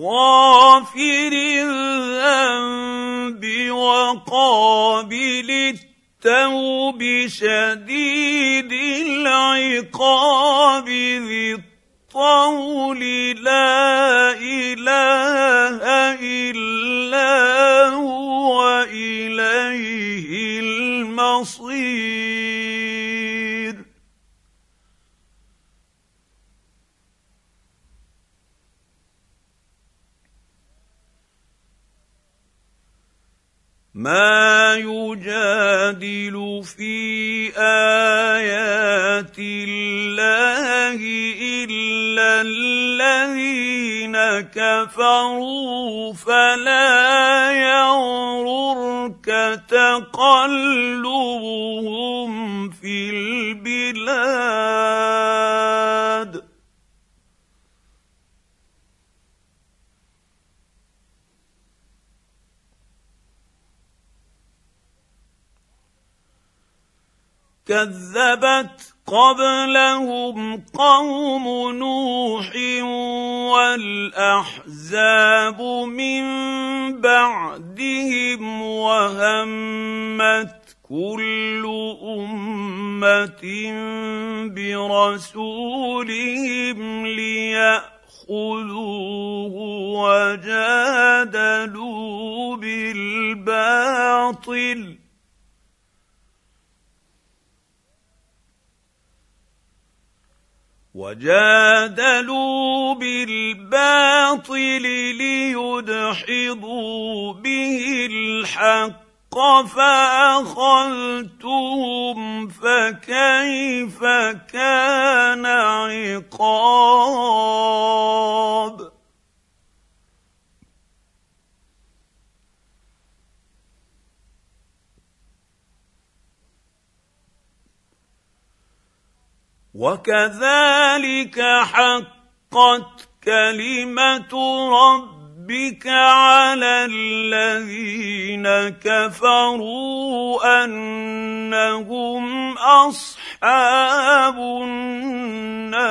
غافر الذنب وقابل التوب شديد العقاب ذي الطول لا إله إلا هو إليه المصير. ما يجادل في آيات الله إلا الذين كفروا فلا يغررك تقلبهم في البلاد. كذبت قبلهم قوم نوح والأحزاب من بعدهم وهمت كل أمة برسولهم ليأخذوه وجادلوا بالباطل وجادلوا بالباطل ليدحضوا به الحق فأخذتهم فكيف كان عقاب وكذلك حقت كلمه ربك على الذين كفروا انهم اصحاب النار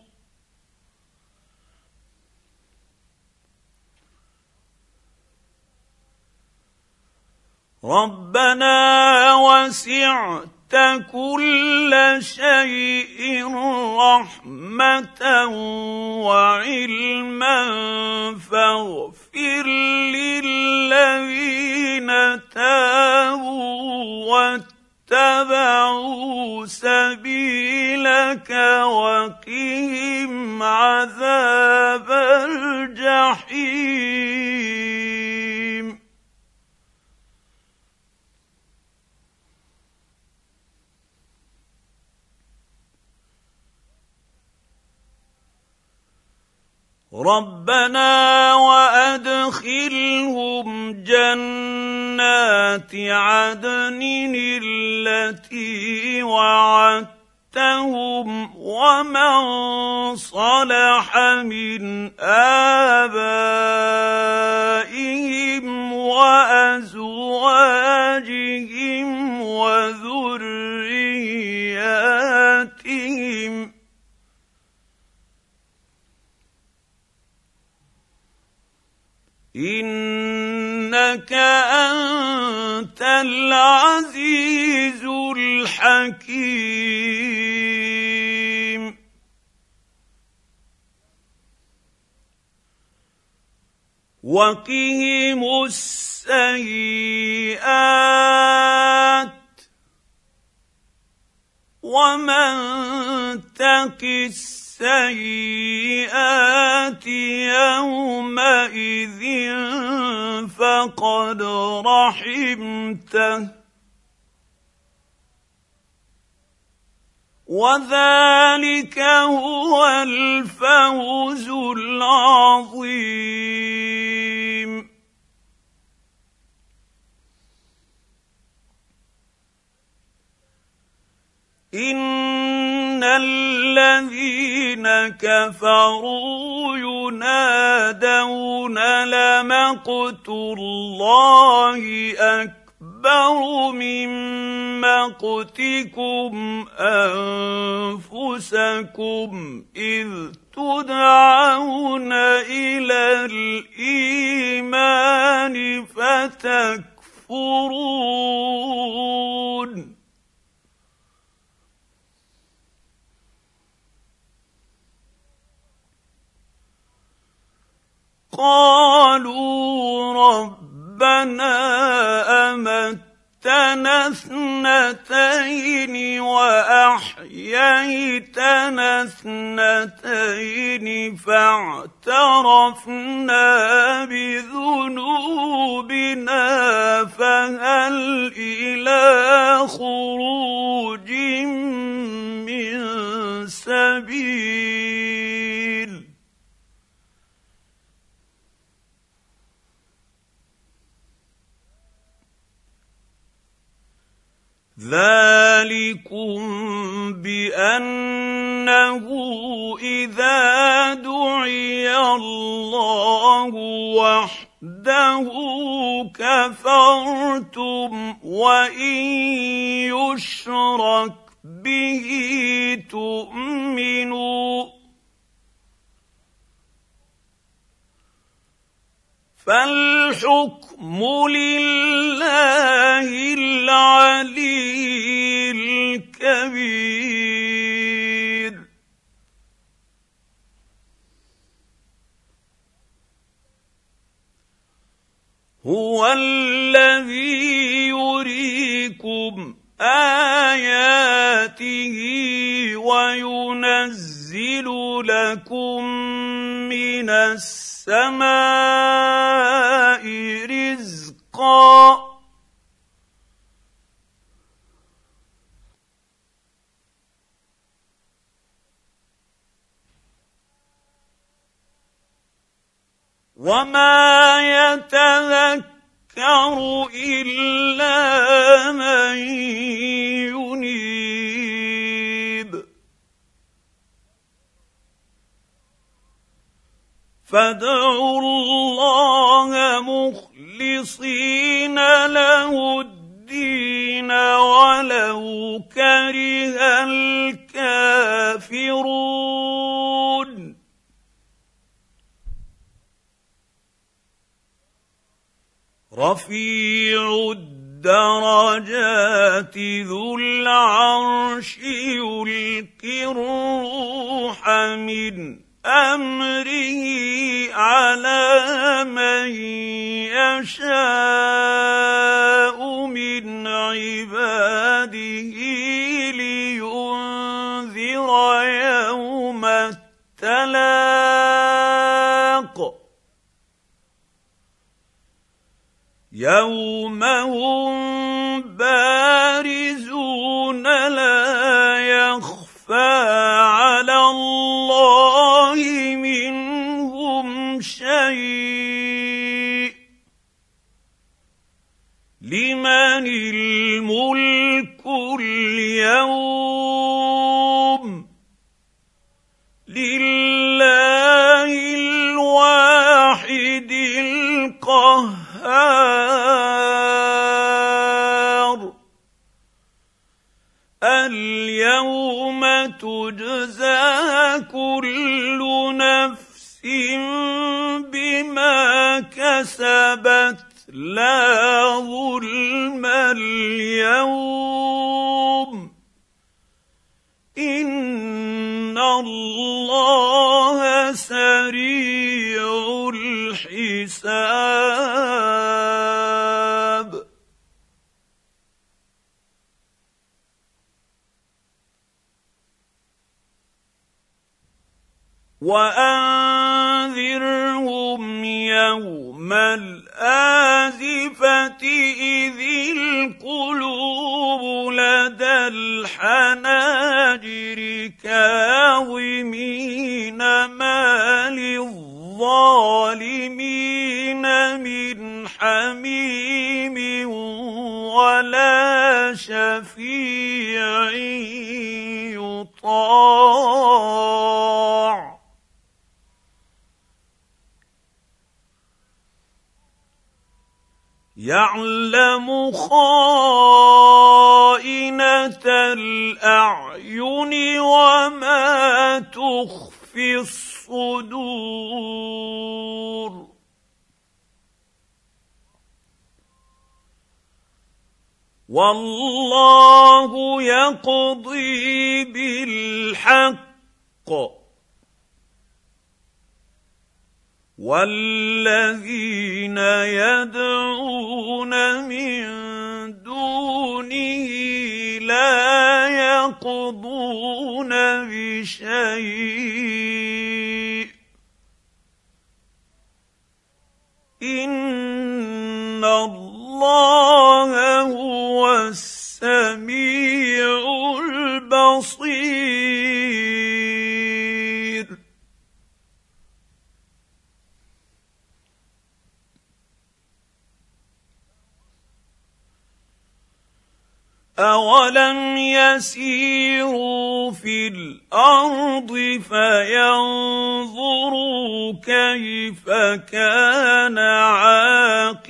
ربنا وسعت كل شيء رحمة وعلما فاغفر للذين تابوا واتبعوا سبيلك وقهم عذاب الجحيم. ربنا وادخلهم جنات عدن التي وعدتهم ومن صلح من ابائهم وازواجهم وذرياتهم إنك أنت العزيز الحكيم. وقهم السيئات ومن تق السيئات يومئذ فقد رحمته. وذلك هو الفوز العظيم. ان الذين كفروا ينادون لمقت الله اكبر من مقتكم انفسكم اذ تدعون إلى الايمان فتكفرون قالوا ربنا أمتنا اثنتين وأحييتنا اثنتين فاعترفنا بذنوبنا فهل إلى خروج من سبيل ذلكم بانه اذا دعي الله وحده كفرتم وان يشرك به تؤمنوا فالحكم لله العلي الكبير. هو الذي يريكم آياته وينزل لكم من السماء رزقا. وما يتذكر الا من فادعوا الله مخلصين له الدين ولو كره الكافرون. رفيع الدرجات ذو العرش يلقي الروح من أمره على من يشاء من عباده لينذر يوم التلاق. يوم هم بارزون لا يخفى لمن الملك اليوم؟ لله الواحد القهار. اليوم تجزى كل نفس بما كسبت. لا ظلم اليوم. إن الله سريع الحساب. وأنذرهم يوم الازفه إذ القلوب لدى الحناجر كاظمين ما للظالمين من حميم ولا شفيع يطاع يعلم خائنة الأعين وما تخفي الصدور. والله يقضي بالحق. والذين يدعون من دونه لا يقضون بشيء اولم يسيروا في الأرض فينظروا كيف كان عاقبه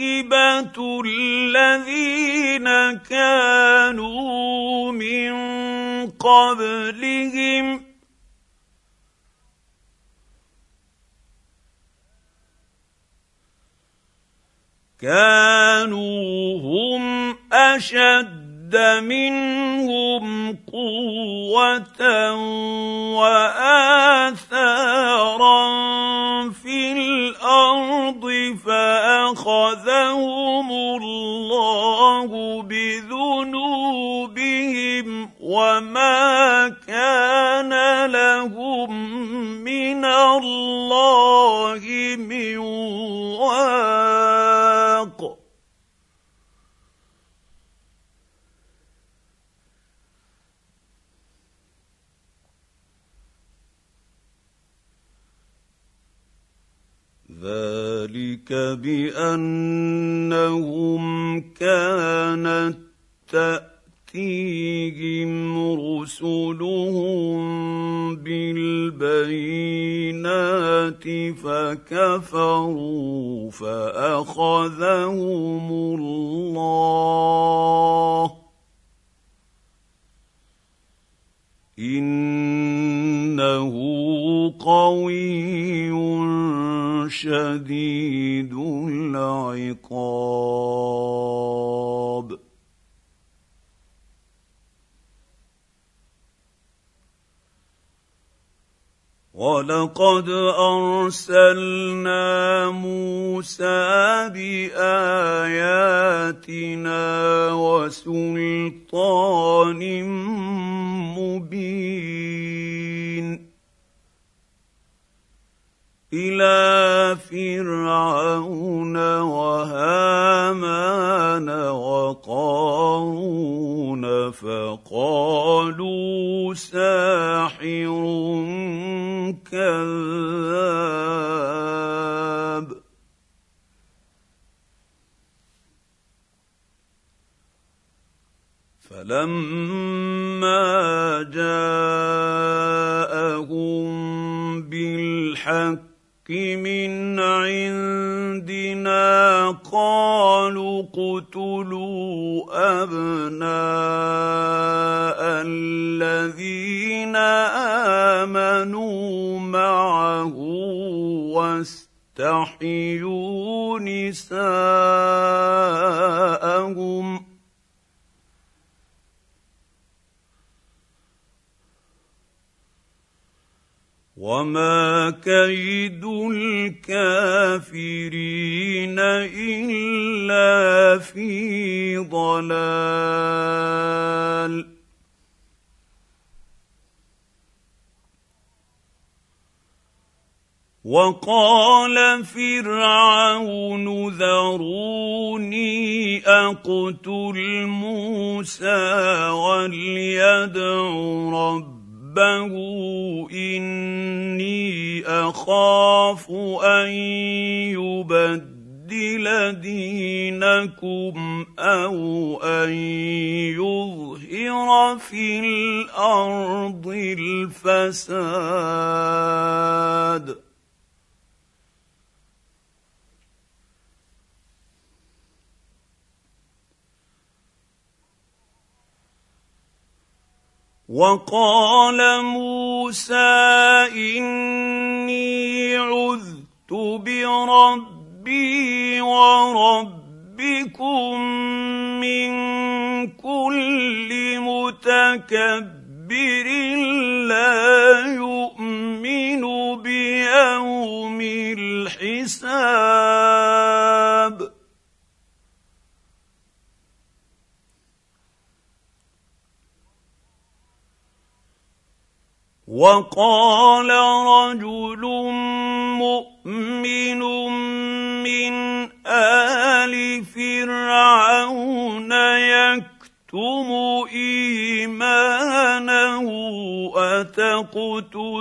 الذين كانوا من قبلهم كانوا هم اشد اشد منهم قوة وآثارا في الأرض فأخذهم الله بذنوبهم وما كان لهم من الله من واق ذلك بأنهم كانت تأتيهم رسلهم بالبينات فكفروا فأخذهم الله. إنه قوي شديد العقاب. ولقد ارسلنا موسى باياتنا وسلطان مبين. إلى فرعون وهامان وقارون فقالوا ساحر كذاب. فلما جاءهم بالحق من عندنا قالوا اقتلوا أبناء الذين آمنوا معه يستحيوا نساءهم وما كيد الكافرين الا في ضلال وقال فرعون ذروني اقتل موسى وليدع ربه اني اخاف ان يبدل دينكم أو ان يظهر في الأرض الفساد وقال موسى إني عذت بربي وربكم من كل متكبر لا يؤمن بيوم الحساب. وقال رجل مؤمن من آل فرعون يكتم إيمانه اتقتلون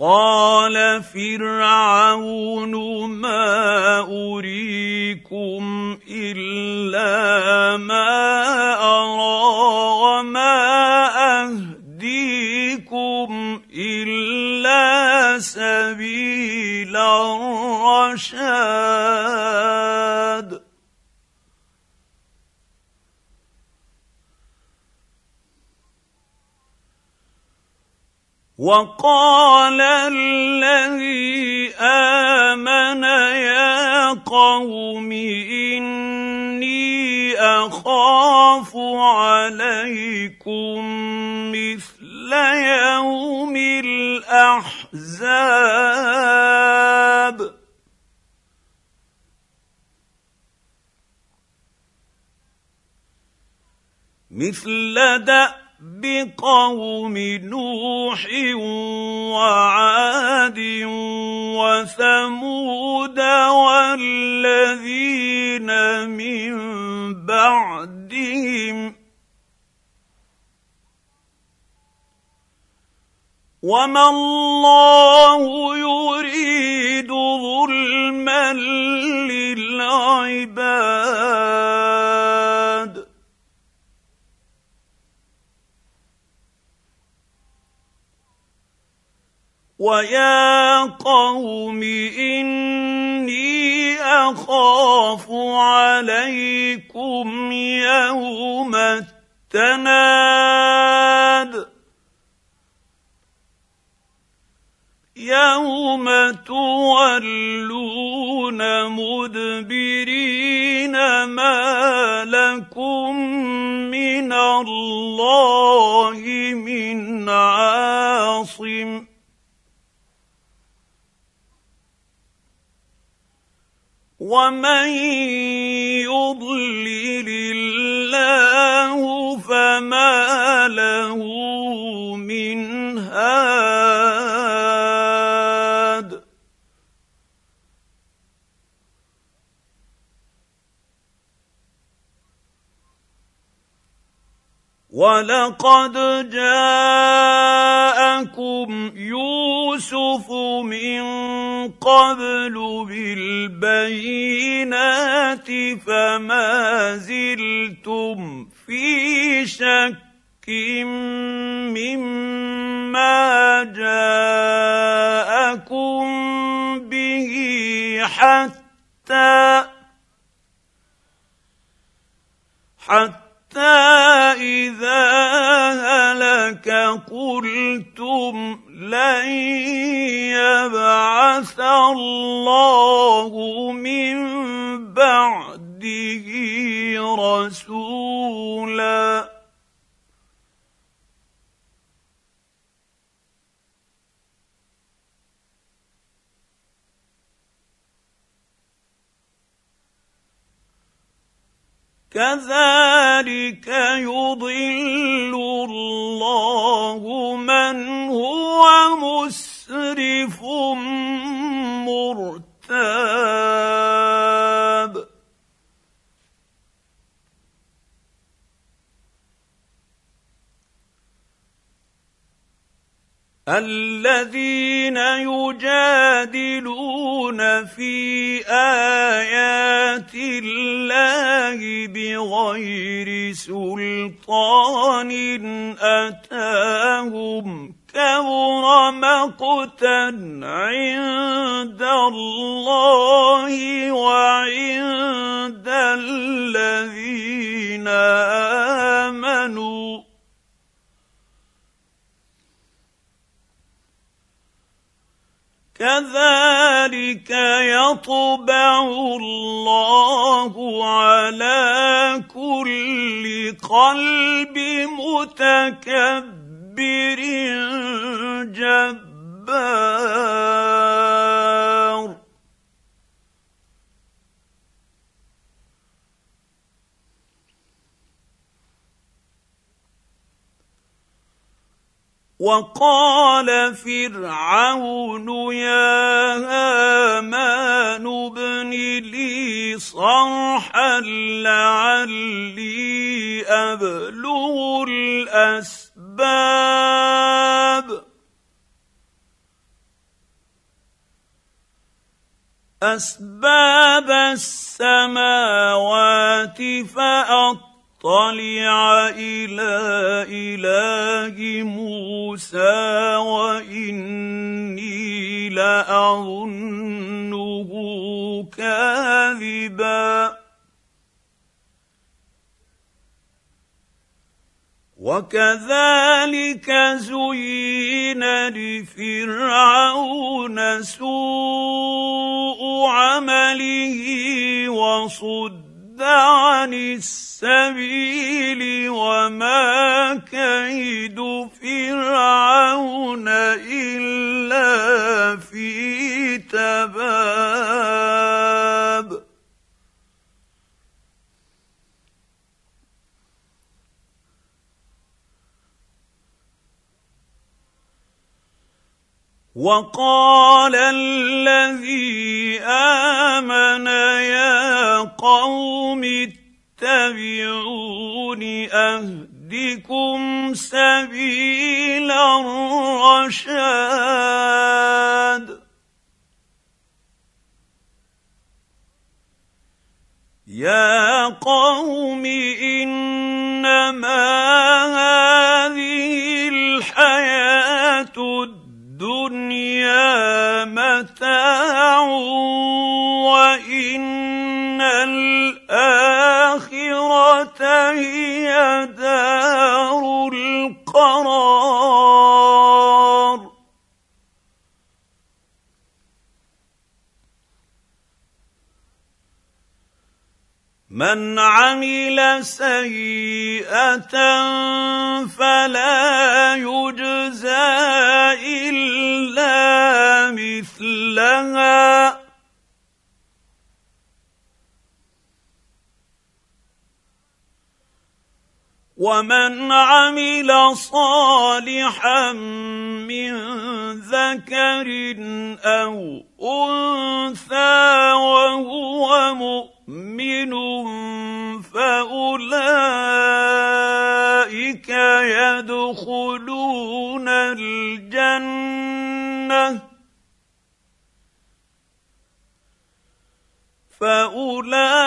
قال فرعون ما أريكم إلا ما أرى وما أهديكم إلا سبيل الرشاد. وقال الذي آمن يا قوم إني أخاف عليكم مثل يوم الأحزاب. مثل دأ قوم نوح وعاد وثمود والذين من بعدهم وما الله يريد ظلما للعباد ويا قوم اني اخاف عليكم يوم التناد يوم تولون مدبرين ما لكم من الله من عاصم ومن يضلل الله فما له من هاد ولقد جاءكم يوسف من قبل بالبينات فما زلتم في شك مما جاءكم به حتى حتى إذا هلك قلتم لن يبعث الله من بعده رسولا كذلك يضل الله من هو مسرف مرتاب. الذين يجادلون في آيات الله بغير سلطان أتاهم كبر مقتا عند الله وعند الذين آمنوا. كذلك يطبع الله على كل قلب متكبر جبار. وقال فرعون يا هامان ابن لي صرحا لعلي أبلغ الأسباب. أسباب السماوات فأطلع طلع إلى اله موسى واني لاظنه كاذبا وكذلك زين لفرعون سوء عمله وصد عن السبيل وما كيد فرعون إلا في تباب. وقال الذي آمن يا قوم اتبعون أهدكم سبيل الرشاد. يا قوم إنما هذه الحياة الدنيا متاع وإن الآخرة هي دار القرار. من عمل سيئة فلا يجزى إلا مثلها. ومن عمل صالحا من ذكر أو انثى وهو مؤمن فاولئك يدخلون الجنه فأولئك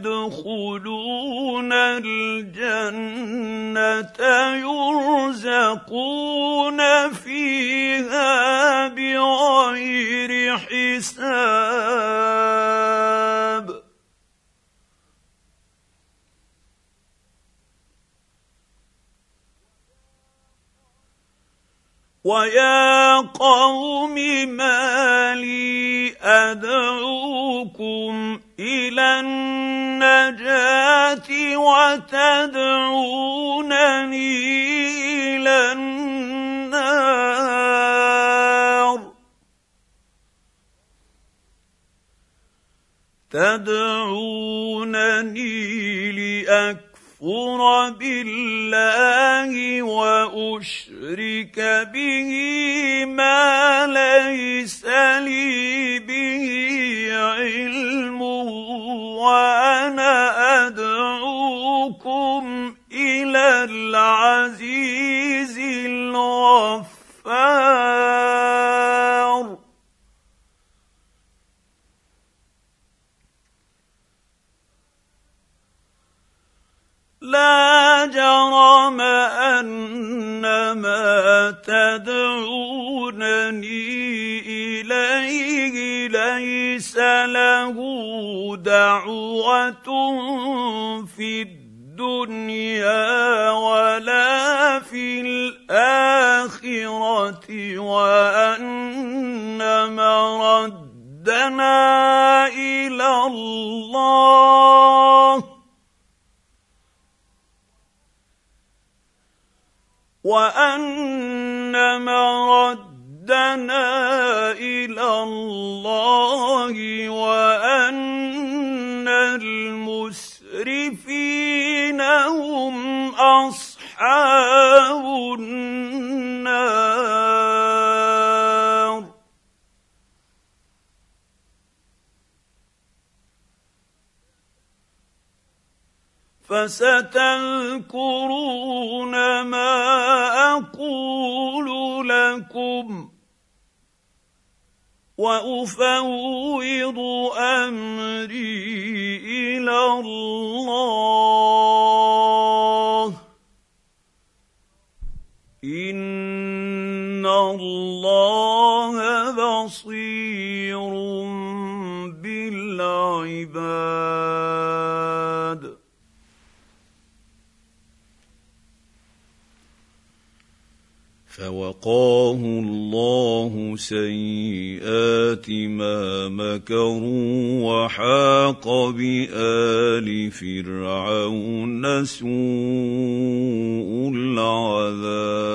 يدخلون الجنة يرزقون فيها بغير حساب. ويا قوم ما لي أدعوكم إلى النجاة وتدعونني إلى النار. تدعونني لاكفر اكفر بالله وأشرك به ما ليس لي به علم وأنا أدعوكم إلى العزيز الغفار. لا جرم أن ما تدعونني إليه ليس له دعوة في الدنيا ولا في الآخرة وأن مردنا إلى الله. وان مردنا إلى الله وان المسرفين هم اصحاب النار فستذكرون ما أقول لكم وأفوض أمري إلى الله. إن الله بصير بالعباد. فوقاه الله سيئات ما مكروا وحاق بآل فرعون سوء العذاب.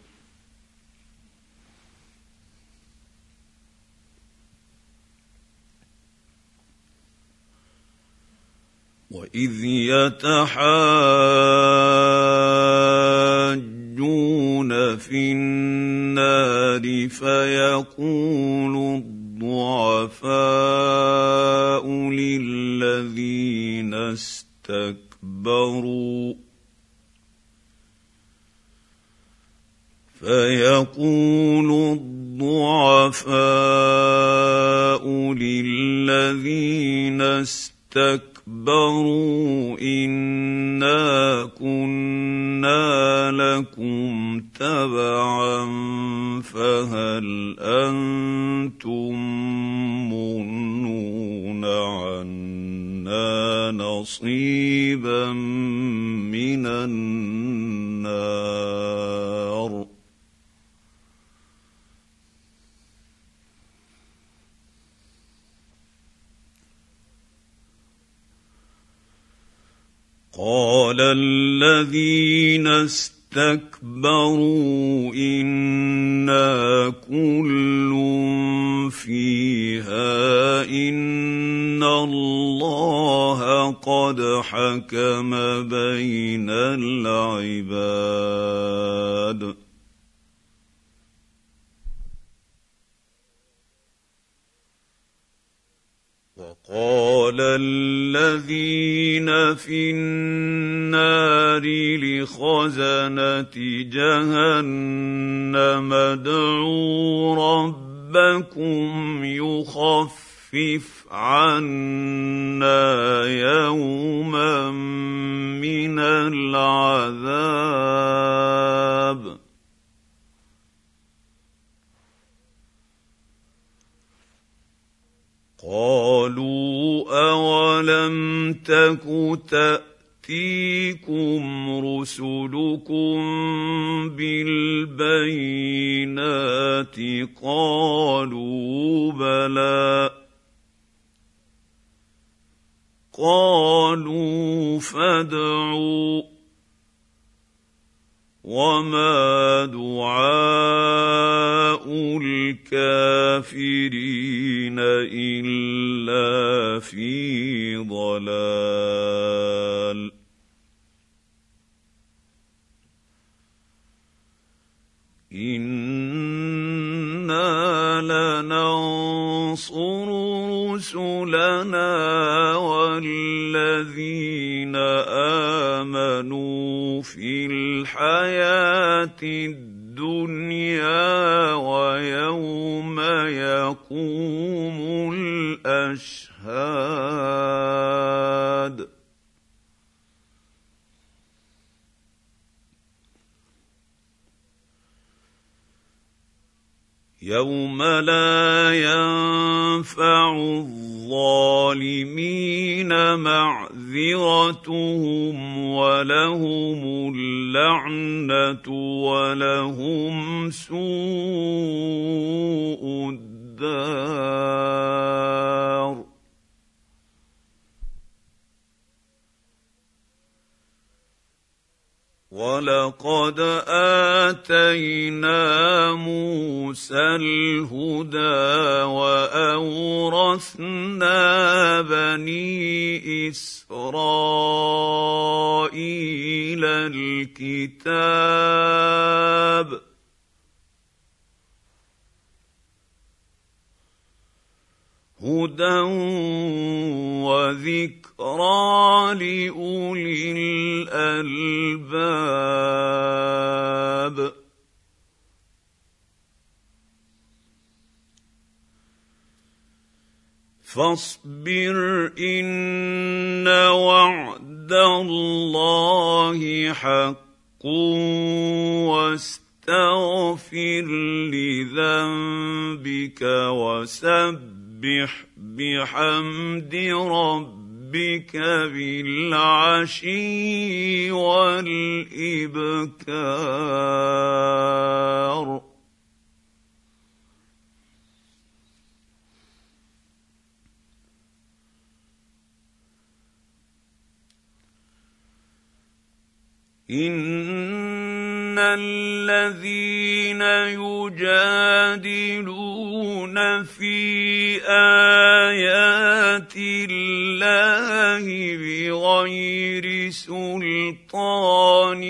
واذ يتحاجون في النار فيقول الضعفاء للذين استكبروا فيقول الضعفاء للذين استكبروا اسْتَكْبَرُوا إِنَّا كُنَّا لَكُمْ تَبَعًا فَهَلْ أَنتُم مُّغْنُونَ عَنَّا نَصِيبًا مِّنَ النَّارِ قال الذين استكبروا إنا كل فيها إن الله قد حكم بين العباد. قال الذين في النار لخزنة جهنم ادعوا ربكم يخفف عنا يوما من العذاب. قالوا اولم تك تاتيكم رسلكم بالبينات قالوا بلى قالوا فادعوا وما دعاء الكافرين الا في ضلال أنا لننصر رسلنا والذين آمنوا في الحياة الدنيا ويوم يقوم الأشهاد. يوم لا ينفع الظالمين معذرتهم ولهم اللعنه ولهم سوء الدار ولقد اتينا موسى الهدى واورثنا بني اسرائيل الكتاب هدى وذكرى لاولي الالباب فاصبر ان وعد الله حق واستغفر لذنبك وسبح بحمد ربك بالعشي والإبكار. ان الذين يجادلون في آيات الله بغير سلطان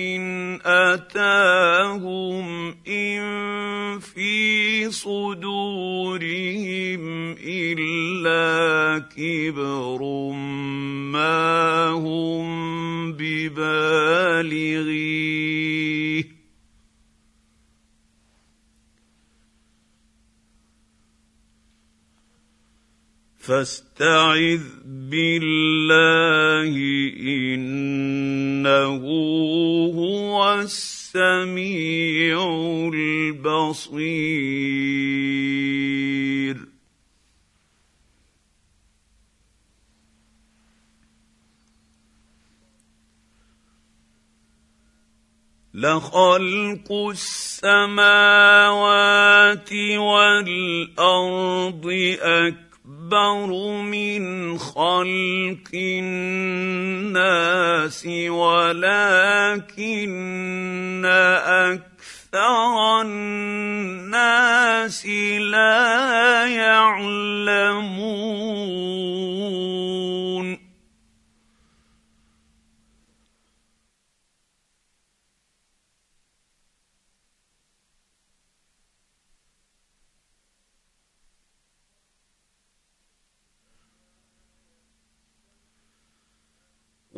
أتاهم إن في صدورهم إلا كبر ما هم ببالغيه فاستعذ بالله إنه هو السميع البصير. لخلق السماوات والأرض أكبر من خلق الناس ولكن أكثر الناس لا يعلمون.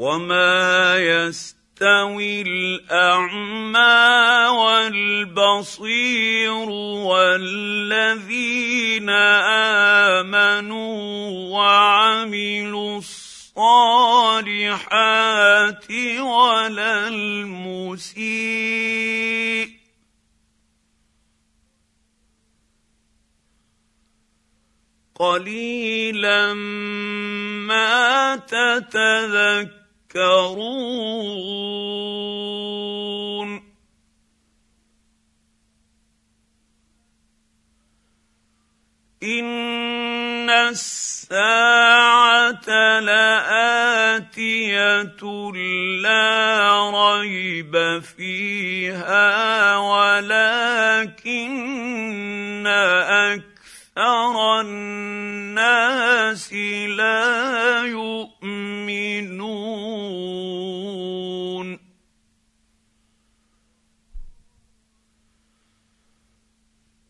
وما يستوي الاعمى والبصير والذين امنوا وعملوا الصالحات ولا المسيء قليلا ما تتذكرون تذكرون ان الساعة لاتيه لا ريب فيها ولكن أكثر الناس لا يؤمنون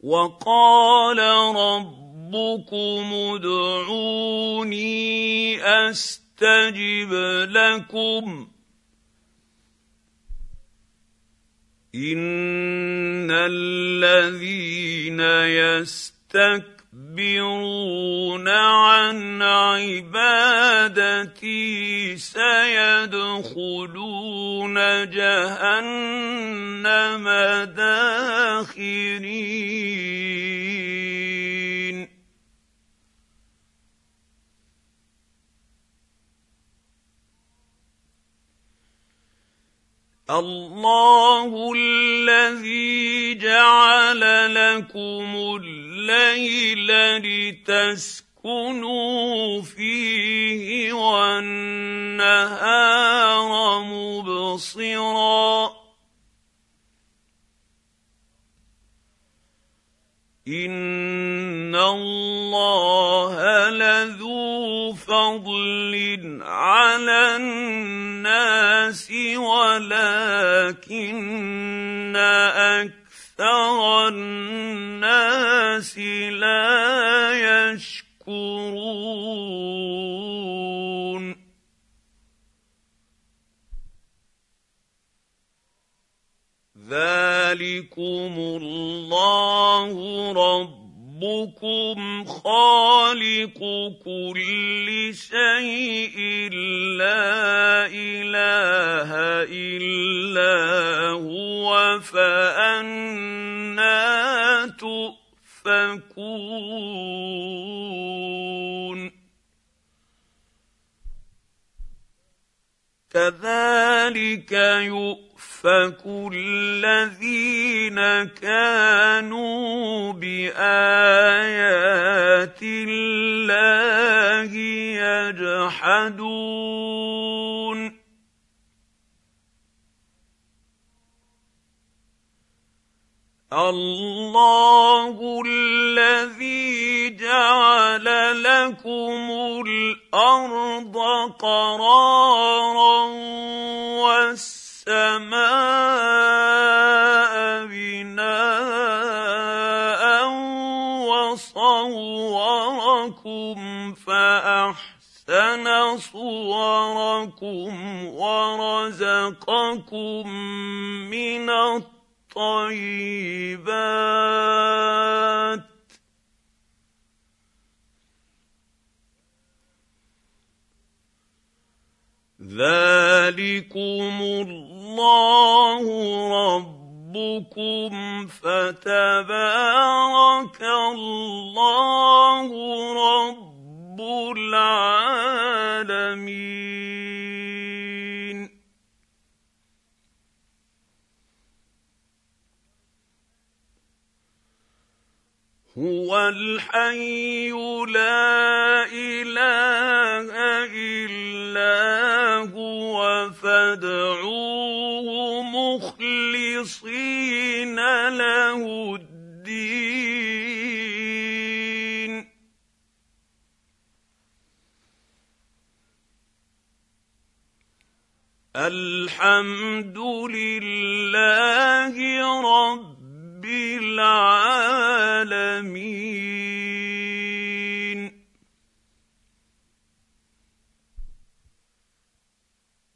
وقال ربكم ادعوني استجب لكم ان الذين يستكبرون عن عبادتي سيدخلون جهنم داخرين. الله الذي جعل لكم الليل لتسكنوا فيه والنهار مبصرا ان الله لذو فضل على الناس ولكن أكثر الناس لا يشكرون ذلكم الله ربكم خالق كل شيء لا اله الا هو فانا تؤفكون كذلك يؤفك الذين كانوا الحي لا اله الا هو فادعوه مخلصين له الدين. الحمد لله رب رب العالمين.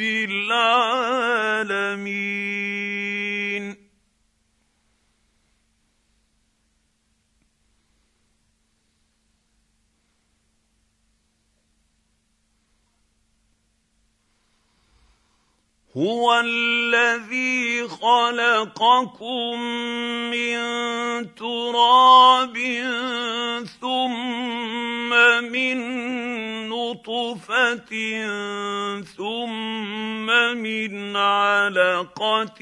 العالمين. هو الذي خلقكم من تراب ثم من نطفه ثم من علقه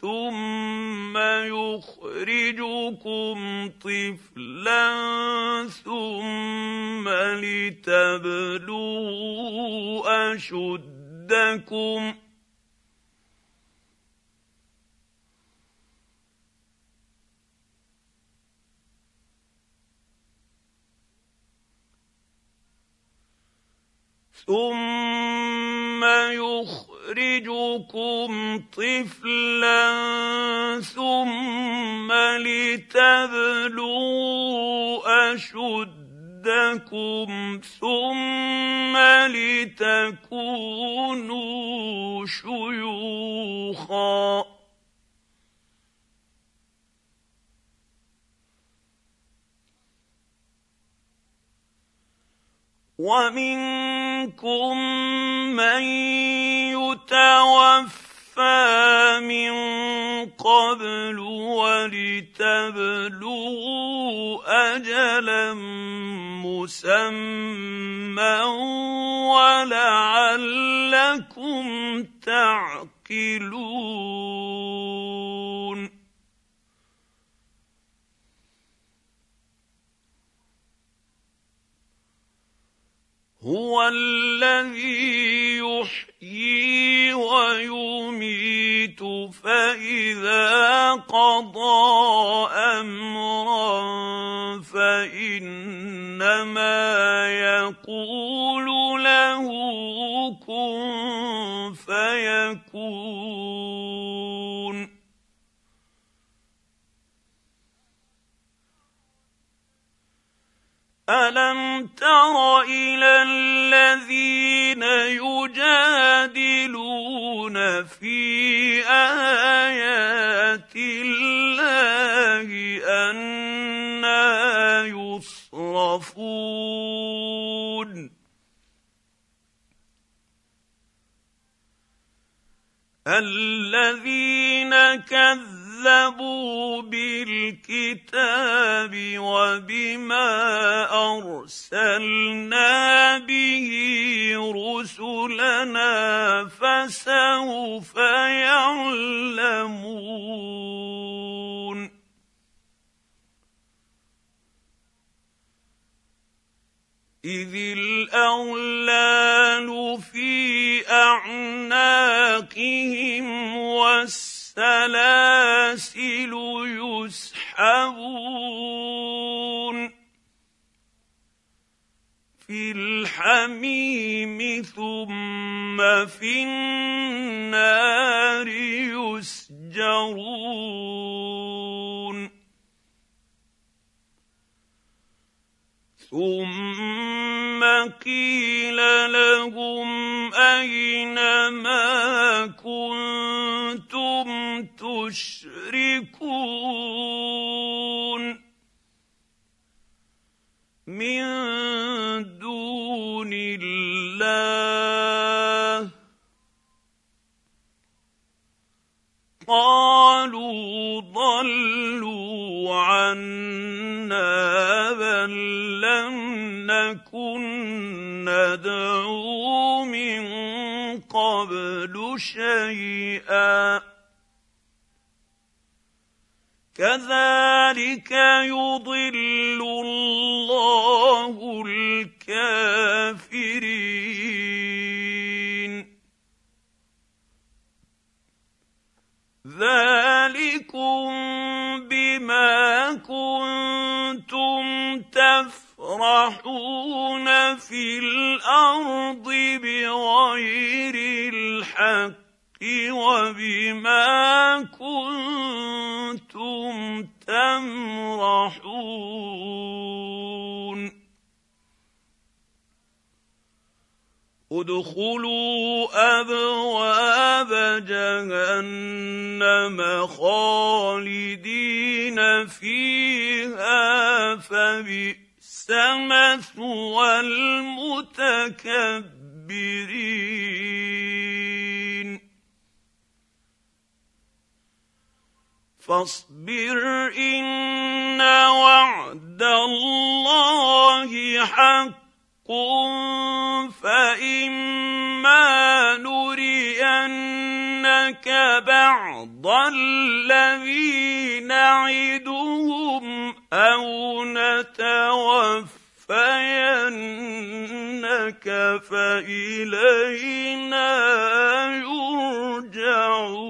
ثم يخرجكم طفلا ثم لتبلوا اشد ربكم ثم يخرجكم طفلا ثم لتبلوا اشد ربكم ثم لتكونوا شيوخا ومنكم من يتوفى من قبل ولتبلغوا اجلا مسمى ولعلكم تعقلون هو الذي يحيي ويميت فإذا قضى أمرا فإنما يقول له كن فيكون. ألم تر إلى الذين يجادلون في آيات الله أنا يصرفون؟ الذين كذبوا بالكتاب وبما ارسلنا به رسلنا فسوف يعلمون إذ الأغلال في أعناقهم والسلاسل يسحبون في الحميم ثم في النار يسجرون ثم قيل لهم اين ما كنتم تشركون من دون الله قالوا ضلوا عنا بل لم نكن ندعو من قبل شيئا. كذلك يضل الله الكافرين. ذلكم بما كنتم تفرحون في الأرض بغير الحق وبما كنتم تمرحون. ادخلوا أبواب جهنم خالدين فيها فبئس مثوى المتكبرين. فاصبر إن وعد الله حق. فإما نرينك بعض الذي نعدهم أو نتوفينك فإلينا يرجعون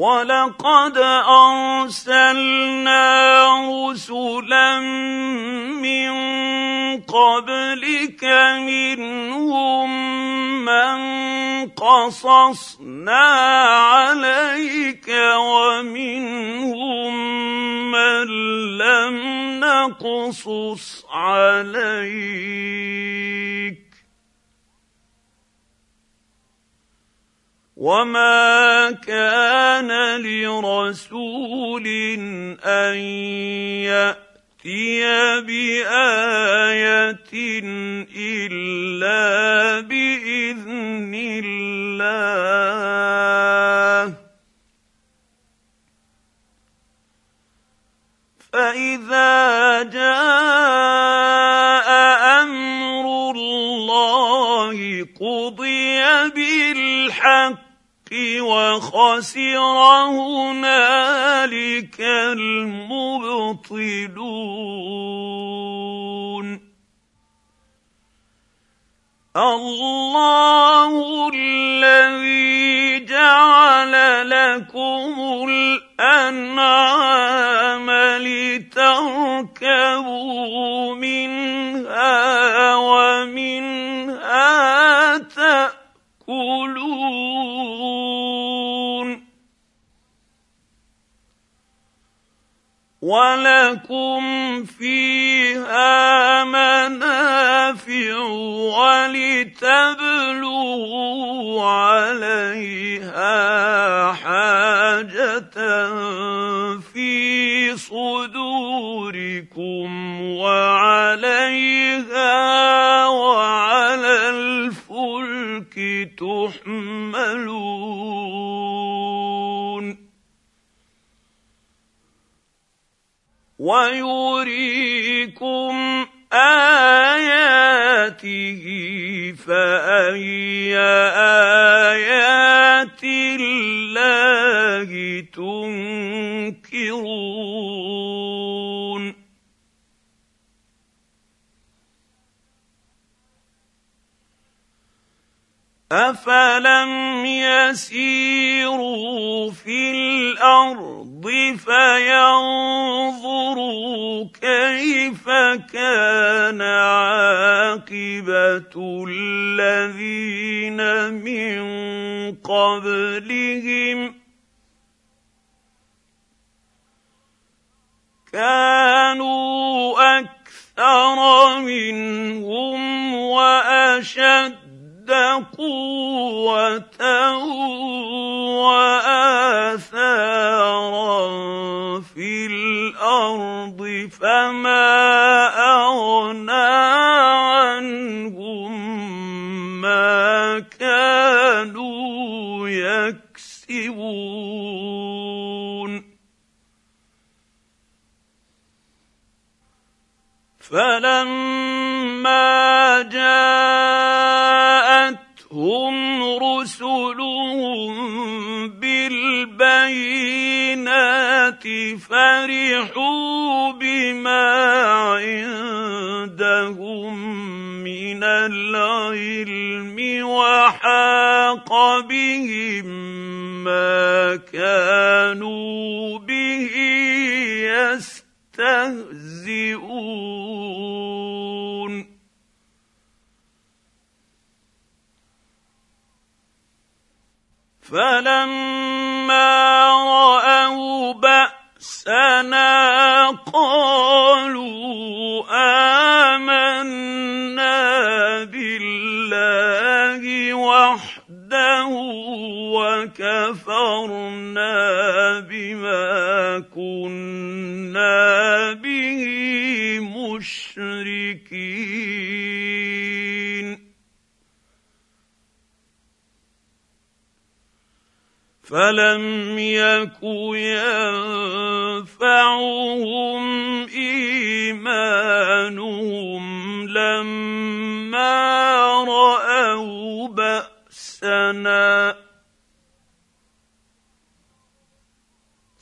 ولقد ارسلنا رسلا من قبلك منهم من قصصنا عليك ومنهم من لم نقصص عليك وما كان لرسول ان ياتي بايه الا باذن الله فاذا جاء أمر الله قضي بالحق وخسر هنالك المبطلون. الله الذي جعل لكم الأنعام لتركبوا منها ومنها تأكلون. ولكم فيها منافع ولتبلغوا عليها حاجة في فرحوا بما عندهم من العلم وحاق بهم وكفرنا بما كنا به مشركين. فلم يك ينفعهم إيمانهم لما رأوا بأسنا.